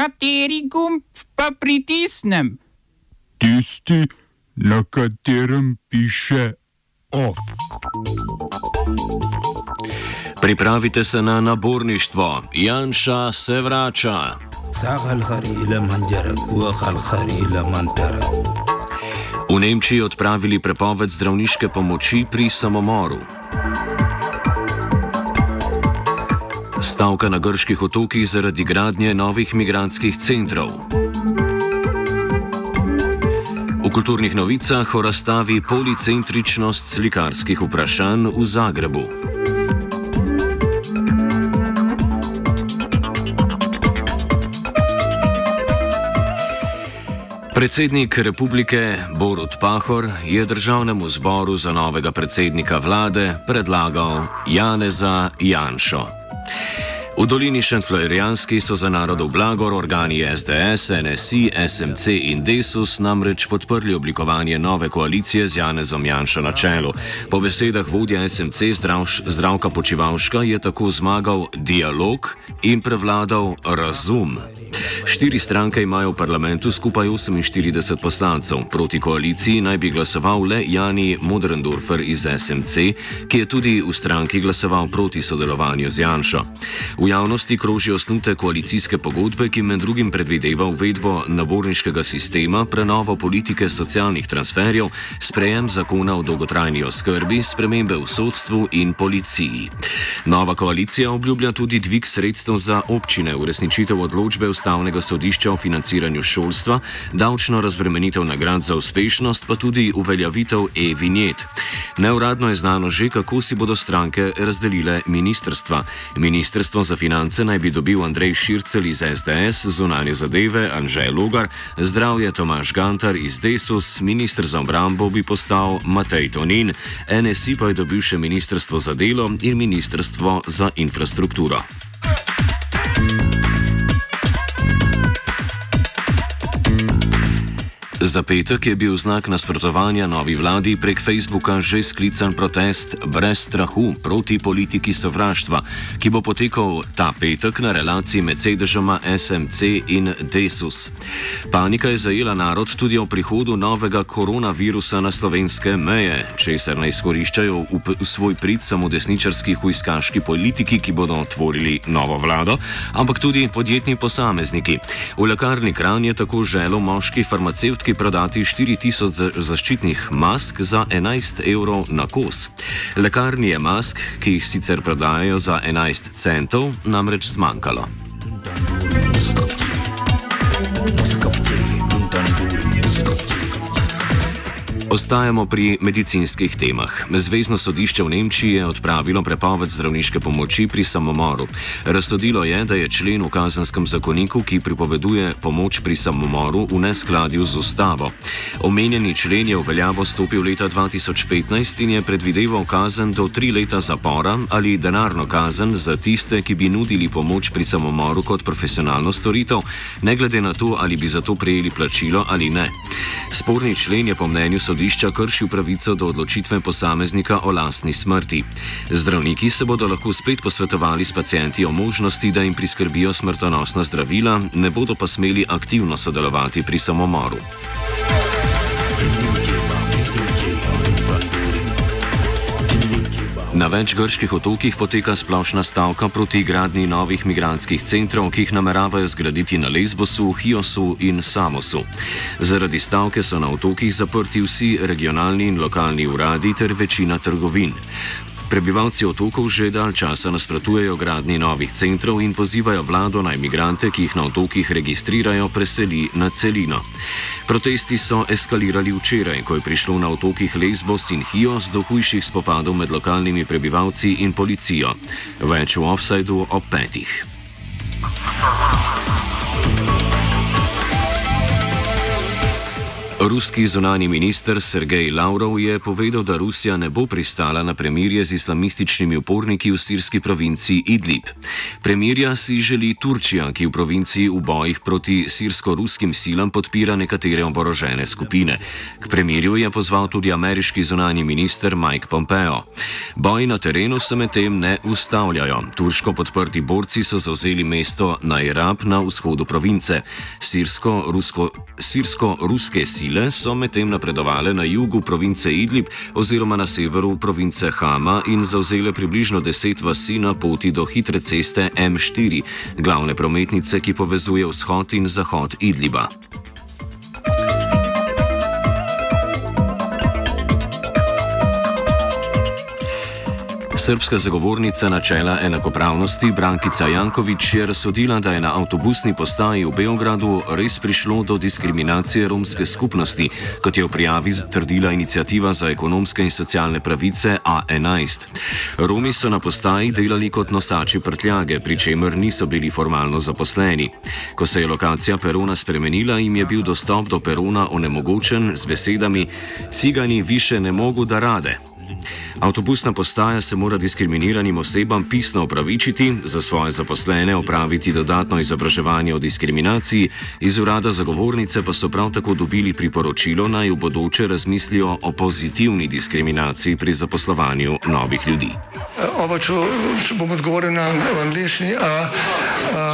Kateri gumb pa pritisnem? Tisti, na katerem piše OF. Pripravite se na naborništvo. Janša se vrača. V Nemčiji odpravili prepoved zdravniške pomoči pri samomoru. Stavka na grških otokih zaradi gradnje novih migranskih centrov. V kulturnih novicah o razstavi policentričnost slikarskih vprašanj v Zagrebu. Predsednik republike Borut Pahor je državnemu zboru za novega predsednika vlade predlagal Janeza Janšo. V dolini Šentflorijanski so za narodov blagor organi SDS, NSI, SMC in Desus namreč podprli oblikovanje nove koalicije z Janezom Janšo na čelu. Po besedah vodja SMC zdravš, zdravka Počivalška je tako zmagal dialog in prevladal razum. Štiri stranke imajo v parlamentu skupaj 48 poslancev. Proti koaliciji naj bi glasoval le Jani Modrendorfer iz SMC, ki je tudi v stranki glasoval proti sodelovanju z Janšo. V javnosti kroži osnute koalicijske pogodbe, ki med drugim predvideva uvedbo naborniškega sistema, prenovo politike socialnih transferjev, sprejem zakona o dolgotrajni oskrbi, spremembe v sodstvu in policiji. Nova koalicija obljublja tudi dvig sredstev za občine, uresničitev odločbe ustavnega sodišča o financiranju šolstva, davčno razbremenitev nagrad za uspešnost, pa tudi uveljavitev e-vinjet. Neuradno je znano že, kako si bodo stranke razdelile ministrstva. Ministrstvo za finance naj bi dobil Andrej Šircel iz SDS, zunanje zadeve Anžej Logar, zdravje Tomaš Gantar iz Desus, ministr za obrambo bi postal Matej Tonin, NSI pa je dobil še ministrstvo za delo in ministrstvo za infrastrukturo. Za petek je bil znak nasprotovanja novi vladi prek Facebooka že sklican protest brez strahu proti politiki sovraštva, ki bo potekal ta petek na relaciji med sedežama SMC in Desus. Panika je zajela narod tudi o prihodu novega koronavirusa na slovenske meje, česar ne izkoriščajo v, v svoj prid samo desničarski huiskaški politiki, ki bodo otvorili novo vlado, ampak tudi podjetni posamezniki. V lekarni Kran je tako želo moški farmacevt, ki prodati 4000 zaščitnih mask za 11 evrov na kos. Lekarni je mask, ki jih sicer prodajajo za 11 centov, namreč zmanjkalo. Ostajamo pri medicinskih temah. Zvezdno sodišče v Nemčiji je odpravilo prepoved zdravniške pomoči pri samomoru. Razsodilo je, da je člen v kazenskem zakoniku, ki pripoveduje pomoč pri samomoru, v neskladju z ustavo. Omenjeni člen je v veljavo stopil leta 2015 in je predvideval kazen do tri leta zapora ali denarno kazen za tiste, ki bi nudili pomoč pri samomoru kot profesionalno storitev, ne glede na to, ali bi za to prejeli plačilo ali ne. Sporni člen je po mnenju sodišča sodišča kršil pravico do odločitve posameznika o lastni smrti. Zdravniki se bodo lahko spet posvetovali s pacijenti o možnosti, da jim priskrbijo smrtonosna zdravila, ne bodo pa smeli aktivno sodelovati pri samomoru. Na več grških otokih poteka splošna stavka proti gradni novih migranskih centrov, ki jih nameravajo zgraditi na Lesbosu, Hiosu in Samosu. Zaradi stavke so na otokih zaprti vsi regionalni in lokalni uradi ter večina trgovin. Prebivalci otokov že dalj časa nasprotujejo gradni novih centrov in pozivajo vlado naj imigrante, ki jih na otokih registrirajo, preseli na celino. Protesti so eskalirali včeraj, ko je prišlo na otokih Lesbos in Hios do hujših spopadov med lokalnimi prebivalci in policijo. Več v offsajdu ob petih. Ruski zunani minister Sergej Lavrov je povedal, da Rusija ne bo pristala na premirje z islamističnimi uporniki v sirski provinci Idlib. Premirja si želi Turčija, ki v provinciji v bojih proti sirsko-ruskim silam podpira nekatere oborožene skupine. K premirju je pozval tudi ameriški zunani minister Mike Pompeo. Boji na terenu se medtem ne ustavljajo. Turško podprti borci so zauzeli mesto Najrab na vzhodu province. Sirsko-ruske sirsko sile sile so medtem napredovale na jugu province Idlib oziroma na severu province Hama in zauzele približno deset vasi na poti do hitre ceste M4, glavne prometnice, ki povezuje vzhod in zahod Idliba. Srpska zagovornica načela enakopravnosti Brankica Jankovič je razsodila, da je na avtobusni postaji v Beogradu res prišlo do diskriminacije romske skupnosti, kot je v prijavi trdila inicijativa za ekonomske in socialne pravice A11. Romi so na postaji delali kot nosači prtljage, pri čemer niso bili formalno zaposleni. Ko se je lokacija perona spremenila, jim je bil dostop do perona onemogočen z besedami: Cigani više ne mogu da rade. Avtobusna postaja se mora diskriminiranim osebam pisno opravičiti, za svoje zaposlene opraviti dodatno izobraževanje o diskriminaciji, iz urada zagovornice pa so prav tako dobili priporočilo naj v bodoče razmislijo o pozitivni diskriminaciji pri zaposlovanju novih ljudi. Oba, če, če bom odgovoril na angliški.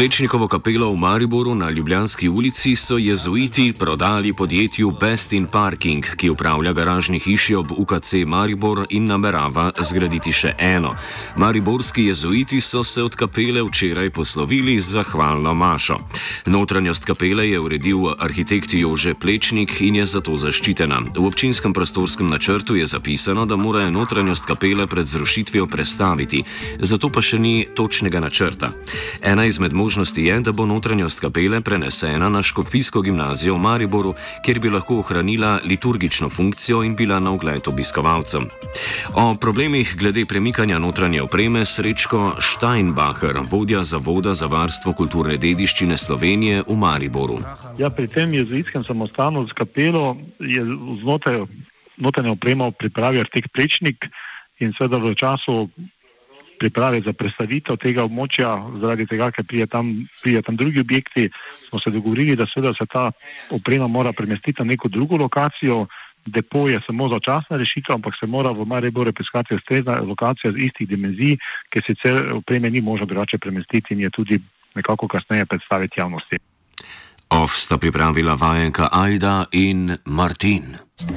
Plečnikovo kapelo v Mariboru na Ljubljanski ulici so jezuiti prodali podjetju Best in Parking, ki upravlja garažni hiši ob UKC Maribor in namerava zgraditi še eno. Mariborski jezuiti so se od kapele včeraj poslovili z zahvalno mašo. Notranjost kapele je uredil arhitekt Jože Plečnik in je zato zaščitena. V občinskem prostorskem načrtu je zapisano, da morajo notranjost kapele pred zrušitvijo prestaviti, zato pa še ni točnega načrta. Ena izmed možnosti možnosti je, da bo notranjost kapele prenesena na Škofijsko gimnazijo v Mariboru, kjer bi lahko ohranila liturgično funkcijo in bila na ogled obiskovalcem. O problemih glede premikanja notranje opreme srečko Steinbacher, vodja Zavoda za varstvo kulturne dediščine Slovenije v Mariboru. Ja, pri tem jezuitskem samostanu z kapelo je znotraj notranje opremo pripravil arhitekt Plečnik in seveda v času priprave za predstavitev tega območja, zaradi tega, ker prije tam, prije tam drugi objekti, smo se dogovorili, da seveda se ta oprema mora premestiti na neko drugo lokacijo. Depo je samo začasna rešitev, ampak se mora v Mariboru piskati ustrezna lokacija z istih dimenzij, ker sicer opreme ni možno drugače premestiti in je tudi nekako kasneje predstaviti javnosti. Ov sta pripravila vajenka Aida in Martin.